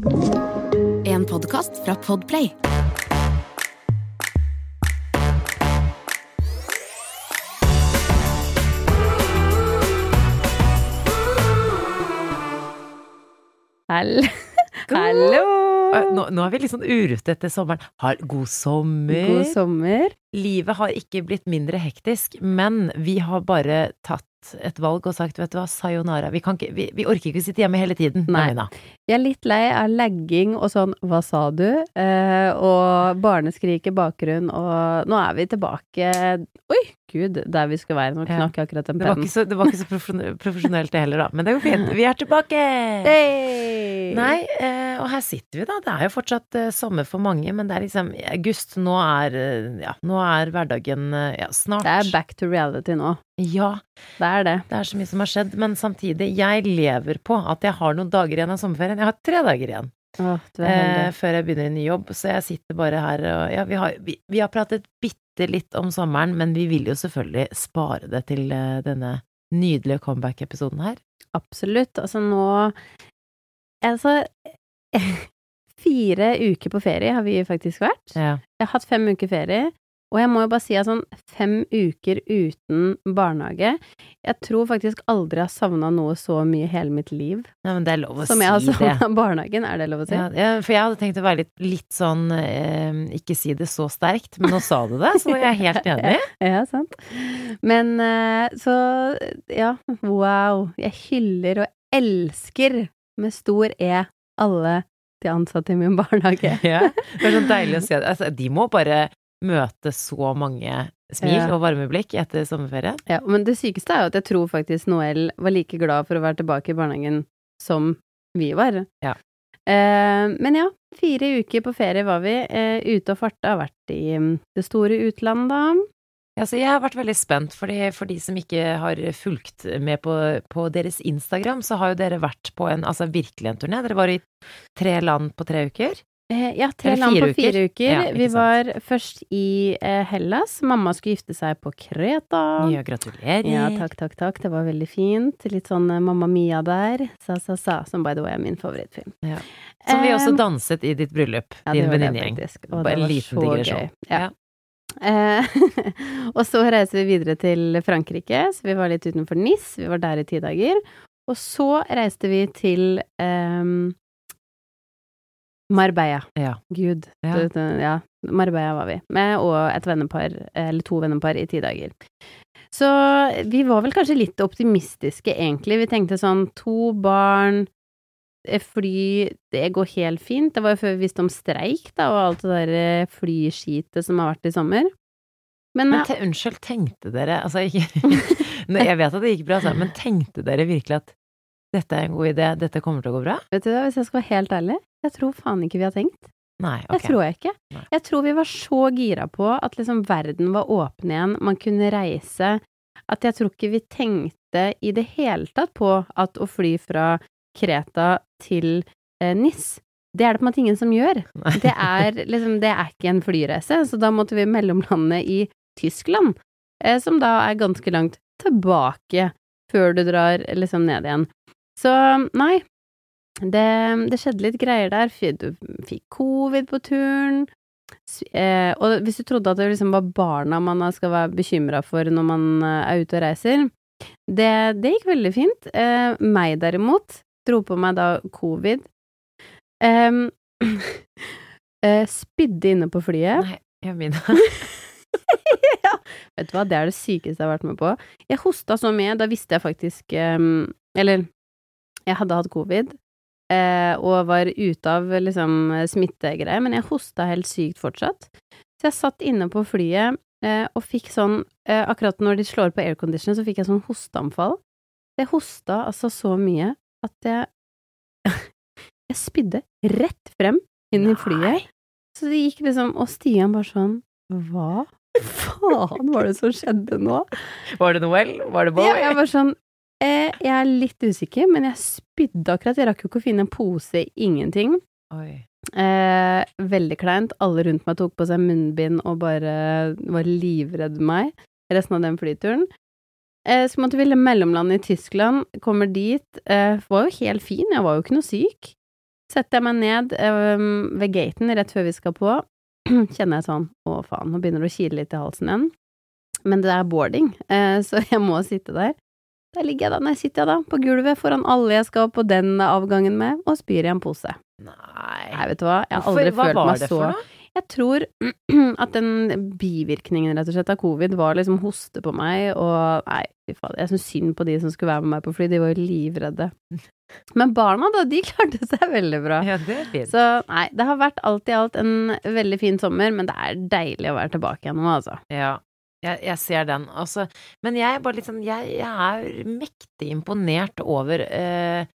En podkast fra Podplay. Hall Hallo! Nå, nå er vi litt sånn urute etter sommeren. Har, god sommer. God sommer. Livet har ikke blitt mindre hektisk, men vi har bare tatt et valg og sagt vet du hva, sayonara. Vi, kan ikke, vi, vi orker ikke sitte hjemme hele tiden. Nei. Marlena. Jeg er litt lei av lagging og sånn hva sa du? Eh, og barneskrik i bakgrunn, og nå er vi tilbake Oi, gud, der vi skulle være. Nå knakk jeg akkurat den Det var pennen. ikke så, det var ikke så profesjonelt det heller, da. Men det går fint. Vi er tilbake! Hey! Nei, eh, og her sitter vi, da. Det er jo fortsatt eh, sommer for mange, men det er liksom august. Nå er, eh, ja, nå er hverdagen eh, ja, snart. Det er back to reality nå. Ja, Det er det. det er så mye som har skjedd, men samtidig, jeg lever på at jeg har noen dager igjen av sommerferien. Jeg har tre dager igjen Åh, eh, før jeg begynner i ny jobb, så jeg sitter bare her og Ja, vi har, vi, vi har pratet bitte litt om sommeren, men vi vil jo selvfølgelig spare det til eh, denne nydelige comeback-episoden her. Absolutt. Altså nå Altså Fire uker på ferie har vi faktisk vært. Ja. Jeg har hatt fem uker ferie, og jeg må jo bare si at sånn fem uker uten barnehage Jeg tror faktisk aldri jeg har savna noe så mye i hele mitt liv ja, men det er lov å som jeg har si savna barnehagen. Er det lov å si? Ja, ja, for jeg hadde tenkt å være litt, litt sånn eh, Ikke si det så sterkt, men nå sa du det, så jeg er helt enig. Ja, sant. Men eh, så ja, wow. Jeg hyller og elsker med stor E alle de ansatte i min barnehage. Ja, det er sånn deilig å se. Altså, de må bare møte så mange smil Ja. og varme blikk etter sommerferie. Ja, men det sykeste er jo at jeg tror faktisk Noel var like glad for å være tilbake i barnehagen som vi var. Ja. Eh, men ja, fire uker på ferie var vi. Eh, ute og farta. Har vært i mm, det store utlandet, da. Ja, så jeg har vært veldig spent, fordi for de som ikke har fulgt med på, på deres Instagram, så har jo dere vært på en, altså virkelig en turné. Dere var i tre land på tre uker. Eh, ja, tre land på fire uker. Ja, vi var først i eh, Hellas. Mamma skulle gifte seg på Kreta. Ja, gratulerer. Ja, takk, takk, takk. Det var veldig fint. Litt sånn eh, Mamma Mia der. Sa, sa, sa. Som by the way er min favorittfilm. Ja. Som vi også danset i ditt bryllup, Ja, din venninnegjeng. Bare en liten digresjon. gøy. Ja. Og så reiser vi videre til Frankrike, så vi var litt utenfor NIS. Vi var der i ti dager. Og så reiste vi til ehm, Marbella. Ja. Gud. Ja. Ja. Marbella var vi. Med og et vennepar, eller to vennepar, i ti dager. Så vi var vel kanskje litt optimistiske, egentlig. Vi tenkte sånn to barn, eh, fly, det går helt fint. Det var jo før vi visste om streik, da, og alt det der eh, flyskitet som har vært i sommer. Men, Men te, unnskyld, tenkte dere Altså, ikke Jeg vet at det gikk bra, altså, men tenkte dere virkelig at dette er en god idé, dette kommer til å gå bra? vet du hva, hvis jeg skal være helt ærlig, jeg tror faen ikke vi har tenkt. Nei, Det tror jeg ikke. Nei. Jeg tror vi var så gira på at liksom verden var åpen igjen, man kunne reise, at jeg tror ikke vi tenkte i det hele tatt på at å fly fra Kreta til eh, NIS, det er det på en måte ingen som gjør. Det er liksom, det er ikke en flyreise, så da måtte vi mellomlande i Tyskland, eh, som da er ganske langt tilbake før du drar liksom ned igjen. Så nei, det, det skjedde litt greier der. Du fikk covid på turen. Eh, og hvis du trodde at det liksom var barna man skal være bekymra for når man eh, er ute og reiser, det, det gikk veldig fint. Eh, meg derimot dro på meg da covid. Eh, spydde inne på flyet. Nei, jeg mener ja. Vet du hva, det er det sykeste jeg har vært med på. Jeg hosta så mye, da visste jeg faktisk Eller, jeg hadde hatt covid, eh, og var ute av liksom smittegreier, men jeg hosta helt sykt fortsatt. Så jeg satt inne på flyet eh, og fikk sånn eh, Akkurat når de slår på aircondition, så fikk jeg sånn hosteanfall. Jeg hosta altså så mye at jeg Jeg spydde rett frem inn i flyet. Så det gikk liksom Og Stian bare sånn Hva faen var det som skjedde nå? Var det Noel? Var det Bowie? Ja, jeg var sånn eh, Jeg er litt usikker, men jeg spydde akkurat. Jeg rakk jo ikke å finne en pose, ingenting. Eh, veldig kleint. Alle rundt meg tok på seg munnbind og bare var livredd meg resten av den flyturen. Eh, så måtte vi mellomlande i Tyskland, kommer dit. Eh, var jo helt fin, jeg var jo ikke noe syk. setter jeg meg ned øhm, ved gaten rett før vi skal på. Kjenner jeg sånn Å, faen, nå begynner det å kile litt i halsen igjen. Men det er boarding, eh, så jeg må sitte der. Der ligger jeg da, nei, sitter jeg da på gulvet foran alle jeg skal på den avgangen med, og spyr i en pose. Nei. Nei, vet du hva, jeg har Hvorfor- aldri hva følt var meg det så for noe? Jeg tror at den bivirkningen, rett og slett, av covid var liksom hoste på meg, og nei, fy fader, jeg syns synd på de som skulle være med meg på fly, de var jo livredde. Men barna, da, de klarte seg veldig bra. Ja, det er fint. Så nei, det har vært alt i alt en veldig fin sommer, men det er deilig å være tilbake igjen nå, altså. Ja, jeg, jeg ser den. Altså, men jeg er bare litt sånn Jeg, jeg er mektig imponert over eh,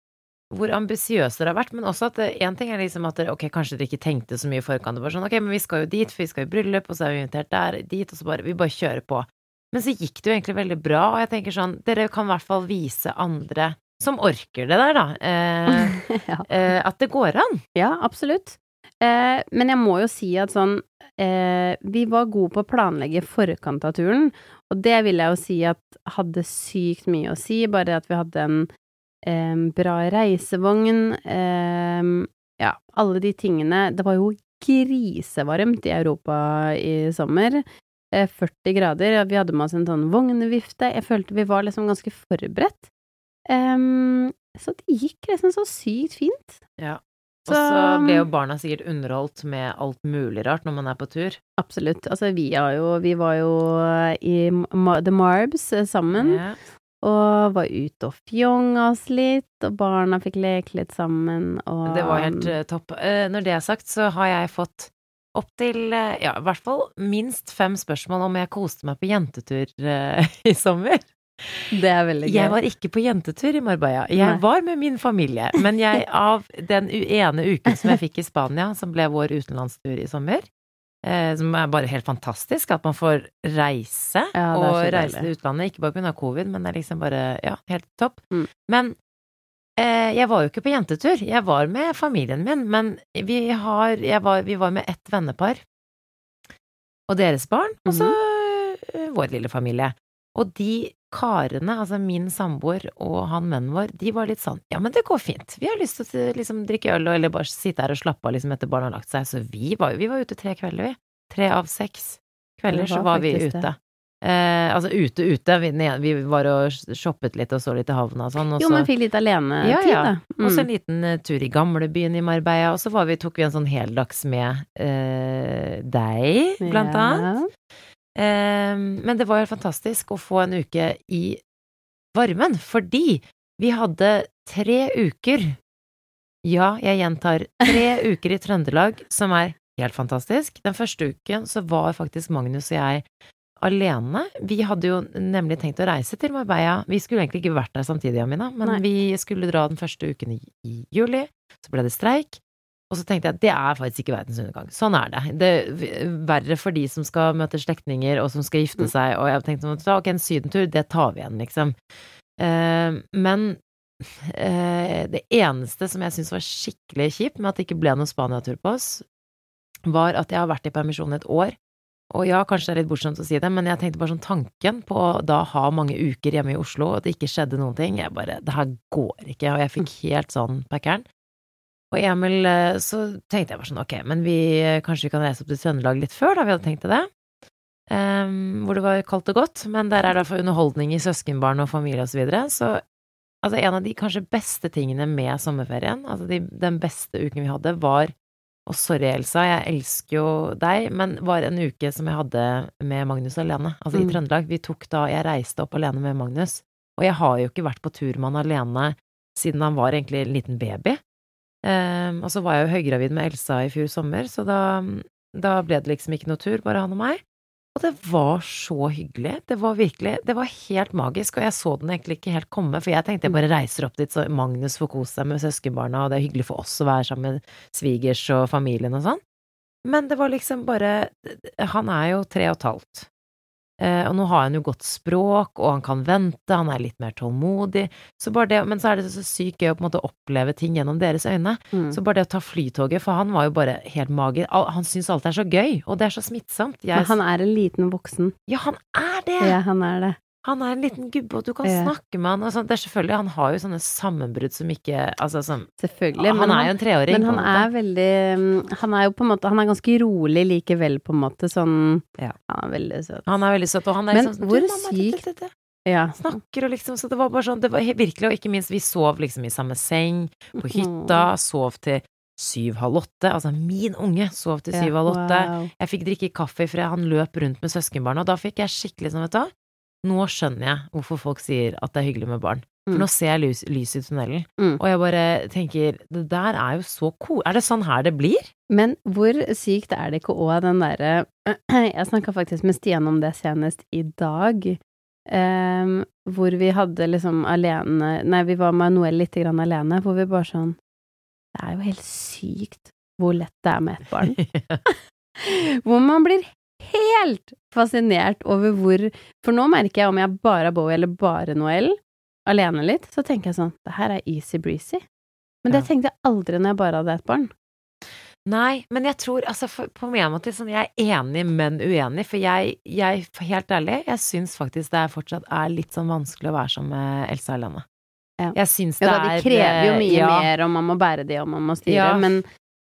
hvor ambisiøse dere har vært, men også at én ting er liksom at dere ok, kanskje dere ikke tenkte så mye i forkant, Det var sånn ok, men vi skal jo dit, for vi skal i bryllup, og så er vi invitert der, dit, og så bare Vi bare kjører på. Men så gikk det jo egentlig veldig bra, og jeg tenker sånn Dere kan i hvert fall vise andre som orker det der, da, eh, ja. eh, at det går an. ja, absolutt. Eh, men jeg må jo si at sånn eh, Vi var gode på å planlegge forkant av turen, og det vil jeg jo si at hadde sykt mye å si, bare at vi hadde en eh, bra reisevogn, eh, ja, alle de tingene. Det var jo grisevarmt i Europa i sommer. Eh, 40 grader, og vi hadde med oss en sånn vognvifte. Jeg følte vi var liksom ganske forberedt. Em, så det gikk liksom så sykt fint. Ja. Og så ble jo barna sikkert underholdt med alt mulig rart når man er på tur. Absolutt. Altså, vi, jo, vi var jo i The Marbs eh, sammen, Ja. og var ute og fjonga oss litt, og barna fikk leke litt sammen, og Det var helt eh, topp. Eh, når det er sagt, så har jeg fått opptil, ja, i hvert fall minst fem spørsmål om jeg koste meg på jentetur eh, i sommer. Det er veldig gøy. Jeg var ikke på jentetur i Marbella. Jeg Nei. var med min familie. Men jeg, av den ene uken som jeg fikk i Spania, som ble vår utenlandstur i sommer, eh, som er bare helt fantastisk, at man får reise, Ja, og reise til utlandet, ikke bare pga. covid, men det er liksom bare, ja, helt topp. Mm. Men eh, jeg var jo ikke på jentetur, jeg var med familien min, men vi har, var, vi var med ett vennepar, og deres barn, og så mm vår lille familie. Og de karene, altså min samboer og han vennen vår, de var litt sånn ja, men det går fint, vi har lyst til å liksom, drikke øl eller bare sitte her og slappe av liksom etter barna har lagt seg, så vi var, vi var ute tre kvelder, vi. Tre av seks kvelder var så var vi ute. det. Eh, altså ute, ute. Vi, vi var og shoppet litt og så litt i havna og sånn. Og Jo, så, men fikk litt alenetid, Ja, ja. da. og så en Mm. liten uh, tur i gamlebyen i Marbella, og så var vi, tok vi en sånn heldags med uh, deg, blant annet. Eh, men det var jo fantastisk å få en uke i varmen, fordi vi hadde tre uker Ja, jeg gjentar, tre uker i Trøndelag, som er helt fantastisk. Den første uken så var faktisk Magnus og jeg alene. Vi hadde jo nemlig tenkt å reise til Marbella. Vi skulle egentlig ikke vært der samtidig, Amina, men Nei. vi skulle dra den første uken i, i juli. Så ble det streik. Og så tenkte jeg at det er faktisk ikke verdens undergang. Sånn er det. Det er verre for de som skal møte slektninger og som skal gifte Mm. seg, og jeg tenkte ok, en sydentur, det tar vi igjen, liksom. Uh, men uh, det eneste som jeg syns var skikkelig kjipt med at det ikke ble noen Spania-tur på oss, var at jeg har vært i permisjon et år. Og ja, kanskje det er litt bortskjemt å si det, men jeg tenkte bare sånn tanken på å da ha mange uker hjemme i Oslo, og at det ikke skjedde noen ting, jeg bare Det her går ikke, og jeg fikk helt sånn packeren. Og Emil, eh, så tenkte jeg bare sånn, ok, men vi kanskje vi kan reise opp til Trøndelag litt før, da vi hadde tenkt det. Um, hvor det var kaldt og godt, men der er det for underholdning i søskenbarn og familie og så videre. Så altså, en av de kanskje beste tingene med sommerferien, altså de, den beste uken vi hadde, var og sorry, Elsa, jeg elsker jo deg, men var en uke som jeg hadde med Magnus alene, altså i Mm. Trøndelag. Vi tok da Jeg reiste opp alene med Magnus, og jeg har jo ikke vært på tur med han alene siden han var egentlig en liten baby. Ehm, og så var jeg jo høygravid med Elsa i fjor sommer, så da, da ble det liksom ikke noe tur, bare han og meg. Og det var så hyggelig. Det var virkelig Det var helt magisk, og jeg så den egentlig ikke helt komme, for jeg tenkte jeg bare reiser opp dit så Magnus får kose seg med søskenbarna, og det er hyggelig for oss å være sammen med svigers og familien og sånn. Men det var liksom bare Han er jo tre og et halvt. Eh, og nå har han jo godt språk, og han kan vente, han er litt mer tålmodig. Så bare det, men så er det så sykt gøy å på en måte oppleve ting gjennom deres øyne. Mm. Så bare det å ta flytoget, for han var jo bare helt magisk. Han syns alt er så gøy, og det er så smittsomt. Jeg, Men han er en liten voksen. ja, han er det! Ja, han er det. Han er en liten gubbe, og du kan Ja. snakke med han. Sånn. Det er selvfølgelig, han har jo sånne sammenbrudd som ikke Altså som Selvfølgelig. Han men er jo en treåring. Men han er veldig mm, Han er jo på en måte Han er ganske rolig likevel, på en måte. Sånn Ja. Han er veldig søt. Han er veldig søt, og han er Men liksom sånn, hvor sykt-. Ja. Snakker og liksom Så det var bare sånn Det var virkelig, og ikke minst, vi sov liksom i samme seng, på Mm. hytta, sov til syv-halv åtte. Altså, min unge sov til syv-halv åtte. wow. Jeg fikk drikke kaffe fordi han løp rundt med søskenbarna, og da fikk jeg skikkelig sånn, vet du hva, nå skjønner jeg hvorfor folk sier at det er hyggelig med barn. For Mm. nå ser jeg lys, lys i tunnelen, Mm. og jeg bare tenker, det der er jo så cool. Er det sånn her det blir? Men hvor sykt er det ikke òg den derre Jeg snakka faktisk med Stian om det senest i dag. ehm, hvor vi hadde liksom alene Nei, vi var med Noel litt grann alene, hvor vi bare sånn Det er jo helt sykt hvor lett det er med et barn. hvor man blir helt fascinert over hvor For nå merker jeg om jeg bare har Bowie eller bare Noel, alene litt, så tenker jeg sånn Det her er easy breezy. Men det Ja. tenkte jeg aldri når jeg bare hadde et barn. Nei, men jeg tror, altså for, på en måte sånn, jeg er enig, men uenig, for jeg, jeg, helt ærlig, jeg syns faktisk det er fortsatt er litt sånn vanskelig å være som Elsa alene. Ja. Jeg syns Ja det da, er de krever jo mye ja, mer, og man må bære de, og man må styre, Ja. men,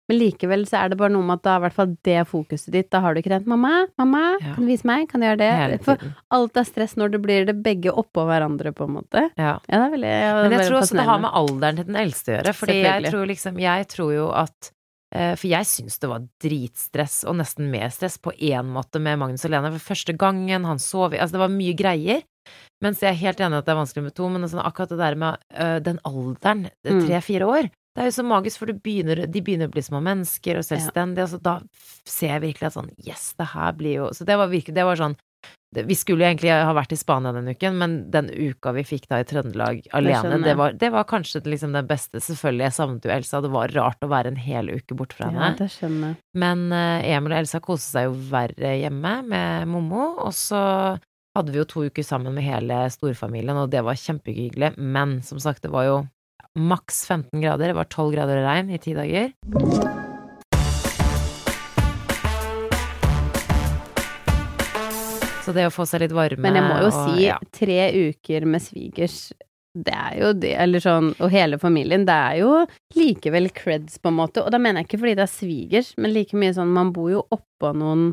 men likevel så er det bare noe med at da er i hvert fall det fokuset ditt. Da har du ikke rent 'mamma, mamma, Ja. kan du vise meg, kan du gjøre det?' For alt er stress når det blir det begge oppå hverandre, på en måte. Ja. Ja, det er veldig ja, Men jeg veldig tror også det har med alderen til den eldste å gjøre. Fordi jeg tror liksom Jeg tror jo at eh, For jeg syns det var dritstress, og nesten mer stress, på én måte med Magnus og Lene. For første gangen han sov Altså, det var mye greier. Mens jeg er helt enig i at det er vanskelig med to, men sånn, akkurat det der med uh, den alderen, Mm. tre-fire år det er jo så magisk, for du begynner, de begynner å bli små mennesker og selvstendige, Ja. så da ser jeg virkelig at sånn Yes, det her blir jo Så det var virkelig Det var sånn det, Vi skulle jo egentlig ha vært i Spania den uken, men den uka vi fikk da i Trøndelag alene, det var, det var kanskje liksom det beste. Selvfølgelig, jeg savnet jo Elsa, det var rart å være en hel uke borte fra henne. Ja, det skjønner jeg. Men eh, Emil og Elsa koste seg jo verre hjemme med Mommo, og så hadde vi jo to uker sammen med hele storfamilien, og det var kjempehyggelig. Men som sagt, det var jo maks 15 grader, det var 12 grader og regn i ti dager. Så det å få seg litt varme Men jeg må jo og, si, ja. tre uker med svigers, det er jo det, eller sånn, og hele familien, det er jo likevel creds, på en måte. Og da mener jeg ikke fordi det er svigers, men like mye sånn, man bor jo oppå noen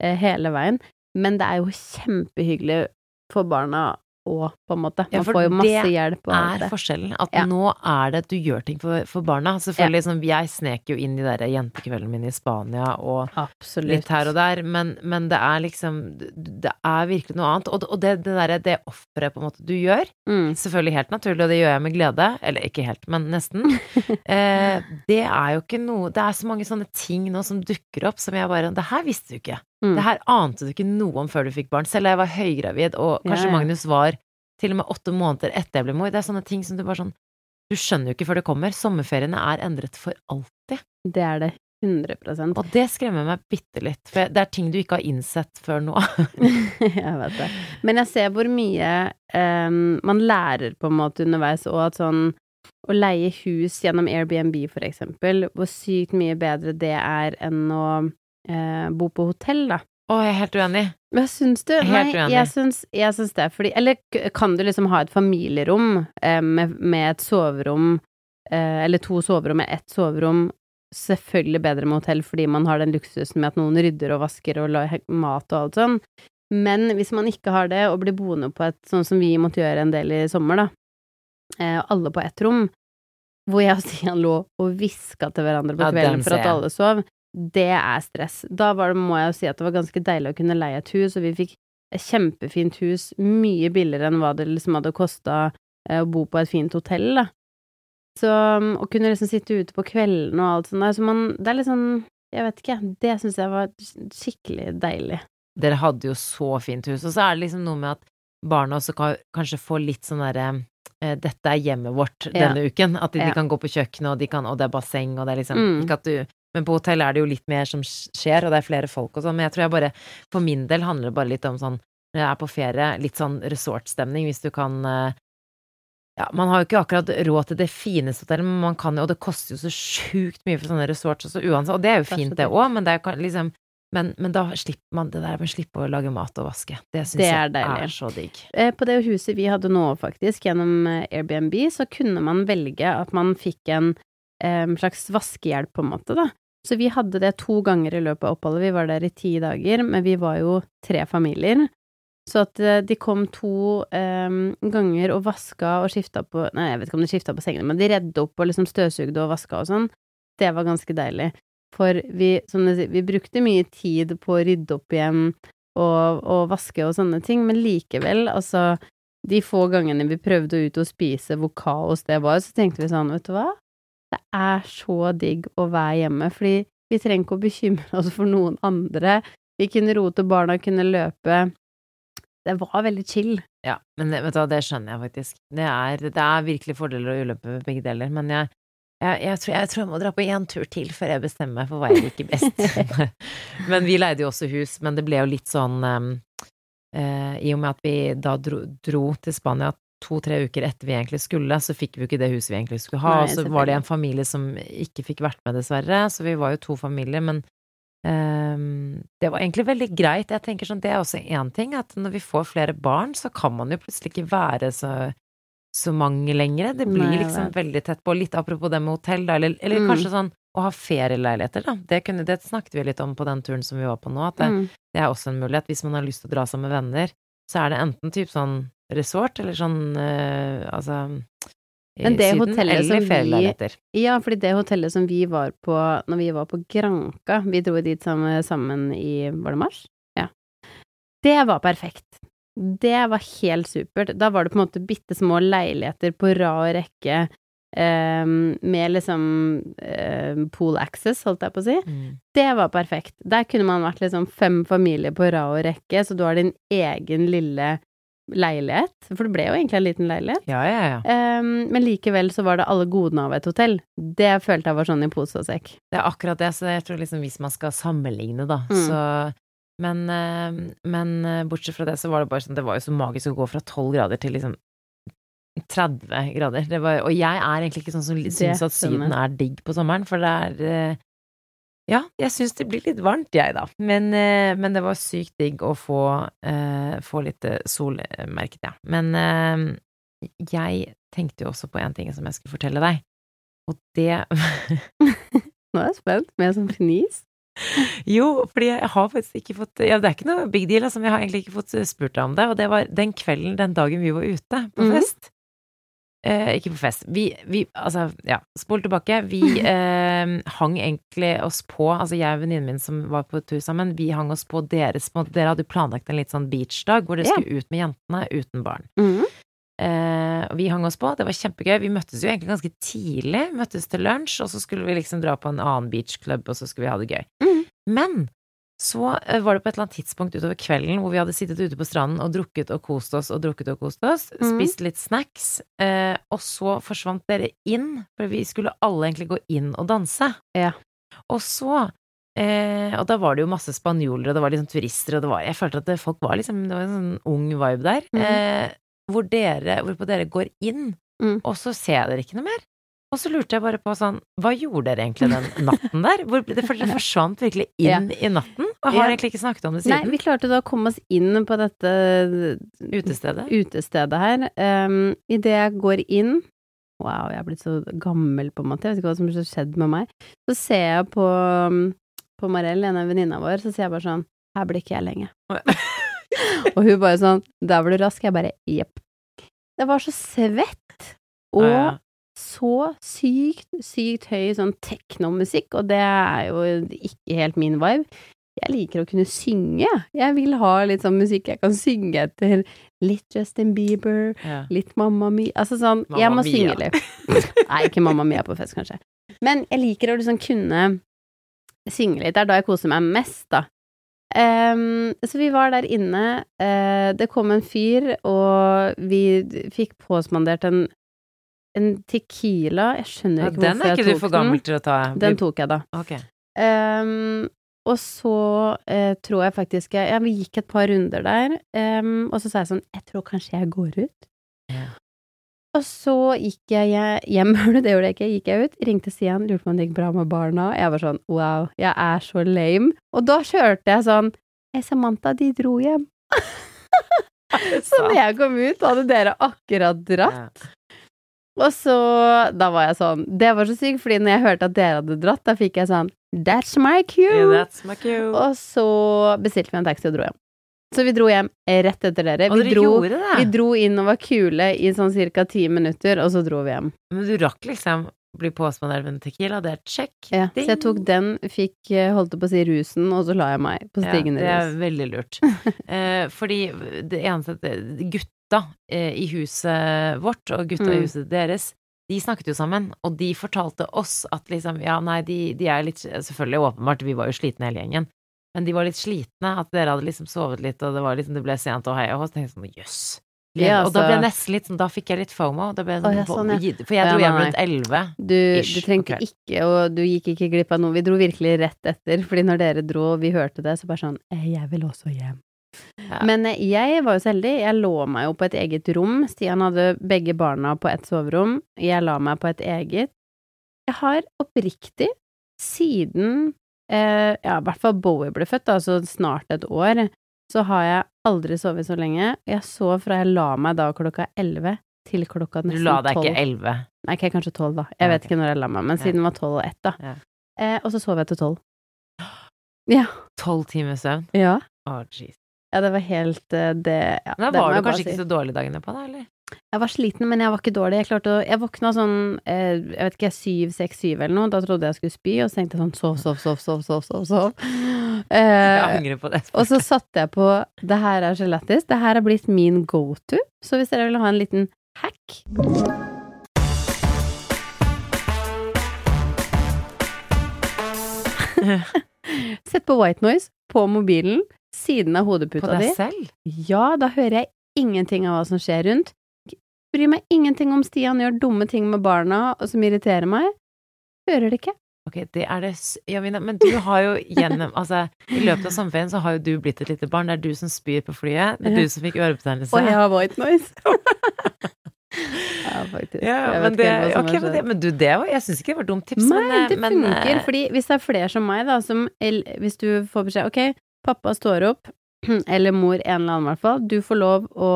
eh, hele veien. Men det er jo kjempehyggelig for barna òg, på en måte. Man ja, får jo masse hjelp og alt er forskjellen. At Ja. nå er det at du gjør ting for, for barna. Selvfølgelig, sånn, jeg snek jo inn de derre jentekveldene mine i Spania og Absolutt. litt her og der, men, men det er liksom Det er virkelig noe annet. Og, og det, det derre det offeret på en måte du gjør, Mm. selvfølgelig helt naturlig, og det gjør jeg med glede, eller ikke helt, men nesten, eh, det er jo ikke noe Det er så mange sånne ting nå som dukker opp som jeg bare Det her visste du ikke. Mm. Det her ante du ikke noe om før du fikk barn. Selv da jeg var høygravid, og kanskje Ja, ja. Magnus var til og med åtte måneder etter jeg ble mor. Det er sånne ting som du bare sånn Du skjønner jo ikke før det kommer. Sommerferiene er endret for alltid. Det er det 100% Og det skremmer meg bitte litt, for det er ting du ikke har innsett før nå. jeg vet det. Men jeg ser hvor mye um, man lærer på en måte underveis, og at sånn å leie hus gjennom Airbnb, for eksempel, hvor sykt mye bedre det er enn å eh, bo på hotell, da. Å, jeg er helt uenig. Hva syns du? Helt Nei, uenig. jeg syns, jeg syns det, fordi Eller kan du liksom ha et familierom eh, med, med et soverom, eh, eller to soverom med ett soverom, selvfølgelig bedre med hotell fordi man har den luksusen med at noen rydder og vasker og lager mat og alt sånn. Men hvis man ikke har det, og blir boende på et sånn som vi måtte gjøre en del i sommer, da, eh, alle på ett rom, hvor jeg og Stian lå og hviska til hverandre på kvelden ja, for at alle sov, det er stress. Da var det, må jeg jo si at det var ganske deilig å kunne leie et hus, og vi fikk et kjempefint hus, mye billigere enn hva det liksom hadde kosta å bo på et fint hotell, da. Så um, å kunne liksom sitte ute på kvelden og alt sånt der, så man Det er litt sånn Jeg vet ikke, det syns jeg var skikkelig deilig. Dere hadde jo så fint hus. Og så er det liksom noe med at barna også kan kanskje få litt sånn derre eh, dette er hjemmet vårt Ja. denne uken. At de, Ja. kan gå på kjøkkenet, og, de kan, og det er basseng, og det er liksom Mm. Ikke at du Men på hotell er det jo litt mer som skjer, og det er flere folk og sånn. Men jeg tror jeg bare For min del handler det bare litt om sånn når jeg er på ferie, litt sånn resortstemning, hvis du kan eh, ja, man har jo ikke akkurat råd til det fineste hotellet, men man kan jo, og det koster jo så sjukt mye for sånne resorts også uansett, og det er jo fint det òg, men det er liksom Men, men da slipper man det der med å slippe å lage mat og vaske. Det syns jeg er er så digg. Eh, På det huset vi hadde nå, faktisk, gjennom eh, Airbnb, så kunne man velge at man fikk en um, slags vaskehjelp, på en måte, da. Så vi hadde det to ganger i løpet av oppholdet. Vi var der i ti dager, men vi var jo tre familier. Så at eh, de kom to eh, ganger og vaska og skifta på Nei, jeg vet ikke om de skifta på sengene, men de redde opp og liksom støvsugde og vaska og sånn. Det var ganske deilig. For vi, som du sier, vi brukte mye tid på å rydde opp igjen og, og vaske og sånne ting, men likevel, altså de få gangene vi prøvde å ut og spise hvor kaos det var, så tenkte vi sånn, vet du hva, det er så digg å være hjemme, fordi vi trenger ikke å bekymre oss for noen andre, vi kunne rote, barna kunne løpe, det var veldig chill. Ja, men det, vet du det skjønner jeg faktisk. Det er, det er virkelig fordeler og ulemper med begge deler, men jeg, jeg, jeg, tror, jeg tror jeg må dra på én tur til før jeg bestemmer meg for hva jeg liker best. men vi leide jo også hus, men det ble jo litt sånn um, uh, I og med at vi da dro, dro til Spania to-tre uker etter vi egentlig skulle, så fikk vi jo ikke det huset vi egentlig skulle ha. Nei, og så var det en familie som ikke fikk vært med, dessverre, så vi var jo to familier, men um, det var egentlig veldig greit. Jeg tenker sånn, det er også én ting, at når vi får flere barn, så kan man jo plutselig ikke være så så mange lenger. Det blir Nei, liksom veldig tett på. Litt apropos det med hotell, da, eller, eller Mm. kanskje sånn å ha ferieleiligheter, da. Det, kunne, det snakket vi litt om på den turen som vi var på nå, at det, Mm. det er også en mulighet. Hvis man har lyst til å dra sammen med venner, så er det enten typ sånn resort, eller sånn eh, altså i Men det Syden, hotellet som eller vi- ferieleiligheter. Ja, fordi det hotellet som vi var på når vi var på Granka vi dro dit sammen, sammen i, var det mars? Ja. Det var perfekt. Det var helt supert. Da var det på en måte bitte små leiligheter på rad rekke, eh, med liksom eh, pool access, holdt jeg på å si. Mm. Det var perfekt. Der kunne man vært liksom fem familier på rad og rekke, så du har din egen lille leilighet. For det ble jo egentlig en liten leilighet. Ja, ja, ja. Um, men likevel så var det alle godene av et hotell. Det følte jeg var sånn i pose og sekk. Det er akkurat det, så jeg tror liksom hvis man skal sammenligne, da, Mm. så men, men eh, bortsett fra det, så var det bare sånn Det var jo så magisk å gå fra 12 grader til liksom 30 grader. Det var, og jeg er egentlig ikke sånn som syns at Syden er digg på sommeren, for det er eh, Ja, jeg syns det blir litt varmt, jeg, da. Men, eh, men det var sykt digg å få, uh, få litt sol, merket jeg. Men uh, jeg tenkte jo også på en ting som jeg skulle fortelle deg, og det Nå er jeg spent, med sånn fnis. Jo, fordi jeg har faktisk ikke fått Ja, det er ikke noe big deal, altså, men jeg har egentlig ikke fått spurt deg om det, og det var den kvelden, den dagen vi var ute på Mhm. fest. Eh, ikke på fest. Vi, vi altså, ja, spol tilbake. Vi eh, hang egentlig oss på, altså jeg og venninnen min som var på tur sammen, vi hang oss på deres på Dere hadde planlagt en litt sånn beachdag hvor dere skulle ut med jentene uten barn. Mhm. Eh, og vi hang oss på, det var kjempegøy. Vi møttes jo egentlig ganske tidlig, møttes til lunsj, og så skulle vi liksom dra på en annen beachclub, og så skulle vi ha det gøy. Mhm. Men så eh, var det på et eller annet tidspunkt utover kvelden hvor vi hadde sittet ute på stranden og drukket og kost oss og drukket og kost oss, mm. spist litt snacks, eh, og så forsvant dere inn, for vi skulle alle egentlig gå inn og danse. Ja. Og så Eh, og da var det jo masse spanjoler, og det var liksom turister, og det var Jeg følte at det, folk var liksom Det var en sånn ung vibe der. Mm. Eh, hvor dere, hvorpå dere går inn, Mm. og så ser jeg dere ikke noe mer. Og så lurte jeg bare på sånn Hva gjorde dere egentlig den natten der? Hvor, det, for dere forsvant virkelig inn i natten, og har Ja. egentlig ikke snakket om det siden. Nei, vi klarte da å komme oss inn på dette Utestedet. utestedet her. Um, Idet jeg går inn Wow, jeg er blitt så gammel, på en måte. Jeg vet ikke hva som har skjedd med meg. Så ser jeg på, um, på Marell, en av venninna vår, så sier jeg bare sånn Her blir ikke jeg lenge. og hun bare sånn Der var du rask. Jeg bare jepp. Det var så svett. Og Ja, ja. Så sykt, sykt høy sånn teknomusikk, og det er jo ikke helt min vibe. Jeg liker å kunne synge. Jeg vil ha litt sånn musikk jeg kan synge etter. Litt Justin Bieber, Ja. litt Mamma Mia Altså sånn, jeg må må synge litt. Nei, ikke Mamma Mia på fest, kanskje. Men jeg liker å liksom kunne synge litt. Det er da jeg koser meg mest, da. Um, så vi var der inne. Uh, det kom en fyr, og vi fikk påspandert en, en tequila. Jeg skjønner Ja, ikke den Den er ikke du for gammel til å ta. den. Tok jeg, da. Okay. Um, og så uh, tror jeg faktisk jeg Ja, vi gikk et par runder der, um, og så sa jeg sånn Jeg tror kanskje jeg går ut. Ja. Og så gikk jeg hjem, det gjorde jeg ikke, gikk jeg ut, ringte Sian, lurte på om det gikk bra med barna. Jeg var sånn wow, jeg er så lame. Og da kjørte jeg sånn Hei, Samantha, de dro hjem. så når jeg kom ut, hadde dere akkurat dratt. Og så Da var jeg sånn Det var så sykt, fordi når jeg hørte at dere hadde dratt, da fikk jeg sånn That's my cue! Yeah, that's my cue. Og så bestilte vi en taxi og dro hjem. Så vi dro hjem rett etter dere. Vi dere dro, det? vi dro inn og var kule i sånn ca. ti minutter, og så dro vi hjem. Men du rakk liksom bli påspandert med tequila, det er check. Ja, så jeg tok den, fikk eh, holdt på å si rusen, og så la jeg meg på stigen Ja, det er veldig lurt. eh, fordi det eneste Gutta eh, i huset vårt og gutta i Mm. huset deres, de snakket jo sammen, og de fortalte oss at liksom, ja, nei, de, de er litt Selvfølgelig, åpenbart, vi var jo slitne hele gjengen, men de var litt slitne, at dere hadde liksom sovet litt, og det var liksom, det ble sent og hei og så tenkte jeg sånn, jøss. Ja, og da ble jeg altså- nesten litt sånn, da fikk jeg litt fomo. Da ble jeg sånn, oh, ja, sånn, ja. For jeg dro hjem rundt elleve. Du, du trengte okay. ikke, og du gikk ikke glipp av noe. Vi dro virkelig rett etter, fordi når dere dro og vi hørte det, så bare sånn eh, Jeg vil også hjem. Ja. Men eh, jeg var jo så heldig. Jeg lå meg jo på et eget rom. Stian hadde begge barna på ett soverom. Jeg la meg på et eget. Jeg har oppriktig, siden eh, ja, i hvert fall Bowie ble født, altså snart et år, så har jeg aldri sovet så lenge. Jeg sov fra jeg la meg da klokka elleve til klokka Du la deg tolv. ikke elleve. Nei, okay, kanskje tolv, da. Ja, Jeg vet okay. ikke når jeg la meg, men siden det var tolv og ett, da. Ja. Eh, og så sov jeg til tolv. Ja. Tolv timer søvn. Ja. Å, jeez. Ja, det var helt eh, det ja, Men da var du kanskje si. ikke så dårlig dagene på det, eller? Jeg var sliten, men jeg var ikke dårlig. Jeg klarte å Jeg våkna sånn eh, jeg vet ikke, syv, seks, syv eller noe. Da trodde jeg skulle spy, og så tenkte jeg sånn sov, sov, sov, sov, sov, sov. sov. Jeg Eh, angrer på det. og så satte jeg på Det her er så lættis. Det her er blitt min go to. Så hvis dere vil ha en liten hack Sett på white noise på mobilen, siden av På hodeputa di. deg selv? Ja, da hører jeg ingenting av hva som skjer rundt. Bryr meg ingenting om Stian gjør dumme ting med barna og som irriterer meg. Hører det ikke. Ok, det er det s- Ja, Mina, men du har jo gjennom Altså, i løpet av sommerferien så har jo du blitt et lite barn. Det er du som spyr på flyet. Det er du som fikk ørebetennelse. Og jeg har white noise. ja, faktisk. Ja, men det, ikke hva som ok, har men, det, men du, det var Jeg syns ikke det var dumt tips, Nei, men, eh, det funker, men, fordi hvis det er flere som meg, da, som Hvis du får beskjed Ok, pappa står opp, eller mor, en eller annen i hvert fall, du får lov å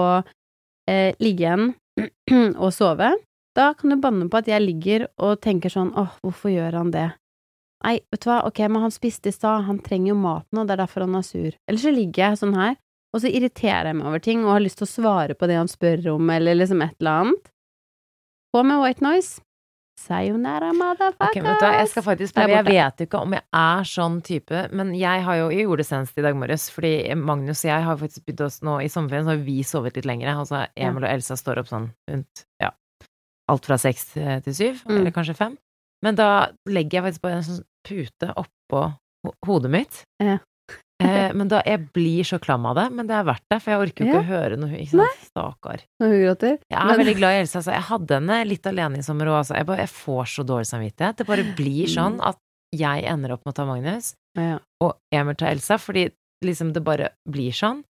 eh, ligge igjen og sove. Da kan du banne på at jeg ligger og tenker sånn åh, hvorfor gjør han det? Nei, vet du hva, ok, men han spiste i stad, han trenger jo mat nå, det er derfor han er sur. Eller så ligger jeg sånn her, og så irriterer jeg meg over ting og har lyst til å svare på det han spør om, eller liksom et eller annet. På med white noise. Sayonara, motherfuckers! Okay, vet du jeg skal faktisk prøve. Jeg vet jo ikke om jeg er sånn type, men jeg har jo Jeg gjorde det senest i dag morges, fordi Magnus og jeg har faktisk begynt oss nå I sommerferien så har vi sovet litt lengre. Altså Emil og Elsa står opp sånn rundt ja, alt fra seks til til syv, Mm. eller kanskje fem. Men da legger jeg faktisk bare en sånn pute oppå hodet mitt. Ja. Eh, men da Jeg blir så klam av det, men det er verdt det, for jeg orker jo ikke å høre noe. Ikke sant? Stakkar. Når hun gråter. Jeg er Men- veldig glad i Elsa. Altså. Jeg hadde henne litt alene i sommer òg. Altså. Jeg, bare- jeg får så dårlig samvittighet. Det bare blir sånn at jeg ender opp med å ta Magnus, Ja. og Emil tar Elsa, fordi liksom det bare blir sånn.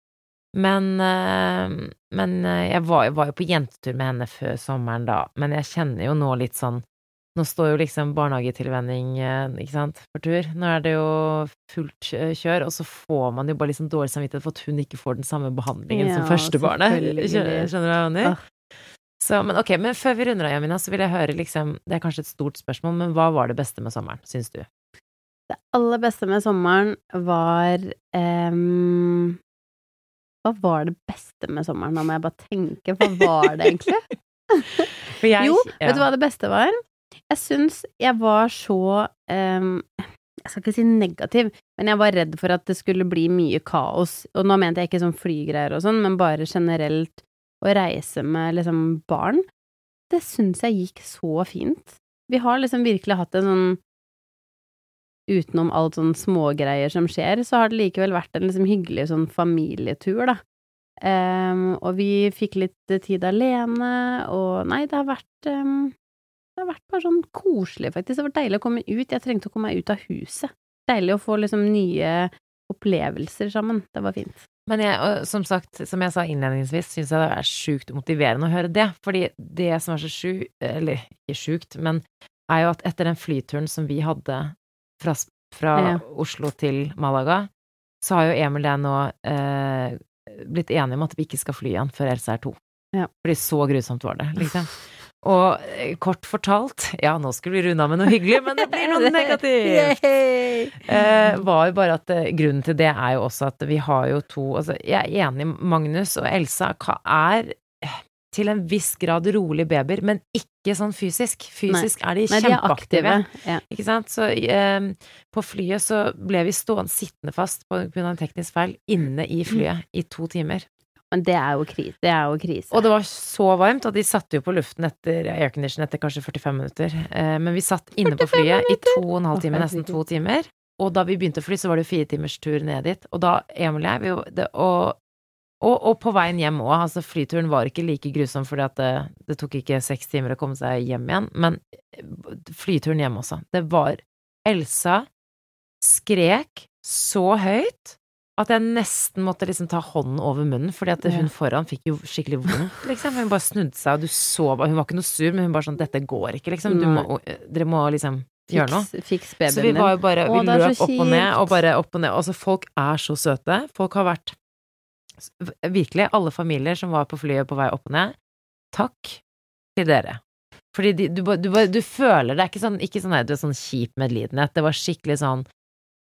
Men, eh, men eh, jeg var, jeg var jo på jentetur med henne før sommeren da, men jeg kjenner jo nå litt sånn Nå står jo liksom barnehagetilvenning, eh, ikke sant, for tur. Nå er det jo fullt kjør, og så får man jo bare liksom dårlig samvittighet for at hun ikke får den samme behandlingen Ja, som førstebarnet. Skjønner du hva jeg mener? Ah. Så, men ok, men før vi runder av, Jamina, så vil jeg høre liksom Det er kanskje et stort spørsmål, men hva var det beste med sommeren, syns du? Det aller beste med sommeren var um, Hva var det beste med sommeren? Nå må jeg bare tenke, hva var det egentlig? Jeg, jo, ja. vet du hva det beste var? Jeg syns jeg var så um, Jeg skal ikke si negativ, men jeg var redd for at det skulle bli mye kaos. Og nå mente jeg ikke sånn flygreier og sånn, men bare generelt å reise med liksom barn. Det syns jeg gikk så fint. Vi har liksom virkelig hatt en sånn Utenom alt sånn smågreier som skjer, så har det likevel vært en liksom hyggelig sånn familietur, da. Um, og vi fikk litt tid alene, og nei, det har vært ehm, Det har vært bare sånn koselig, faktisk. Det var deilig å komme ut. Jeg trengte å komme meg ut av huset. Deilig å få liksom nye opplevelser sammen. Det var fint. Men jeg, og som sagt, som jeg sa innledningsvis, syns jeg det er sjukt motiverende å høre det. Fordi det som er så sjukt, eller ikke sjukt, men er jo at etter den flyturen som vi hadde fra, fra Ja. Oslo til Malaga, så har jo Emil og jeg nå eh, blitt enige om at vi ikke skal fly igjen før Else er to. Ja. Fordi så grusomt var det, liksom. Og eh, kort fortalt, ja, nå skulle vi runde av med noe hyggelig, men det blir noe negativt! Eh, var jo bare at eh, grunnen til det er jo også at vi har jo to Altså, jeg er enig, Magnus og Elsa er eh, til en viss grad rolig babyer, men ikke sånn fysisk. Fysisk er de Nei, de er kjempeaktive. Ja. Ikke sant? Så eh, på flyet så ble vi stående sittende fast på grunn av en teknisk feil inne i flyet i to timer. Men det er krise. Det er jo krise. Og det var så varmt at de satte jo på luften etter aircondition etter kanskje 45 minutter. Eh, men vi satt inne på flyet i to og en halv time, nesten to timer. Og da vi begynte å fly, så var det jo fire timers tur ned dit. Og da, Emil og jeg, vi, og, og, og på veien hjem òg. Altså, flyturen var ikke like grusom fordi at det, det tok ikke seks timer å komme seg hjem igjen. Men flyturen hjem også. Det var Elsa skrek så høyt at jeg nesten måtte liksom ta hånden over munnen, fordi at hun foran fikk jo skikkelig vondt, liksom. Hun bare snudde seg, og du så bare Hun var ikke noe sur, men hun bare sånn Dette går ikke, liksom. Du må, dere må liksom gjøre noe. Fiks, fiks Så vi var jo bare Vi løp opp og ned, og bare opp og ned. Altså, folk er så søte. Folk har vært Virkelig, alle familier som var på flyet på vei opp og ned, takk til dere. Fordi de, du, du, du føler det er ikke sånn, ikke sånn, nei, du er sånn kjip medlidenhet. Det var skikkelig sånn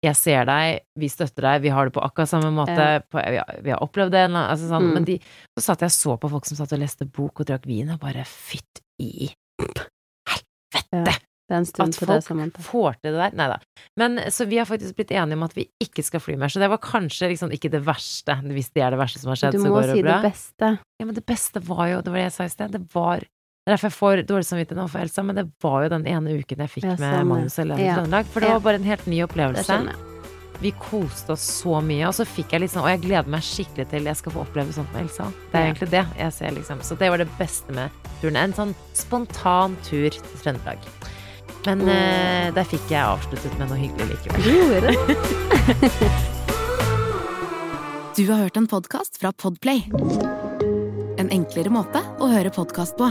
jeg ser deg, vi støtter deg, vi har det på akkurat samme måte, Ja. på, vi, har, vi har opplevd det, altså sånn, Mm. men de, så satt jeg og så på folk som satt og leste bok og drakk vin, og bare fytt i helvete! Det stund At det, folk Samantha. får til det der. Nei da. Men så vi har faktisk blitt enige om at vi ikke skal fly mer, så det var kanskje liksom ikke det verste. Hvis det er det verste som har skjedd, så går det si bra. det beste. Ja, men det beste var jo, det var det jeg sa i sted, det var Det er derfor jeg får dårlig samvittighet nå for Elsa, men det var jo den ene uken jeg fikk Ja, med sånn. Magnus og Helene Ja. Trøndelag. For det Ja. var bare en helt ny opplevelse. Vi koste oss så mye, og så fikk jeg liksom Og jeg gleder meg skikkelig til jeg skal få oppleve sånt med Elsa. Det er Ja. egentlig det jeg ser, liksom. Så det var det beste med turen. En sånn spontan tur til Trøndelag. Men mm. eh, der fikk jeg avsluttet med noe hyggelig likevel. Du gjorde det. Du har hørt en podkast fra Podplay. En enklere måte å høre podkast på.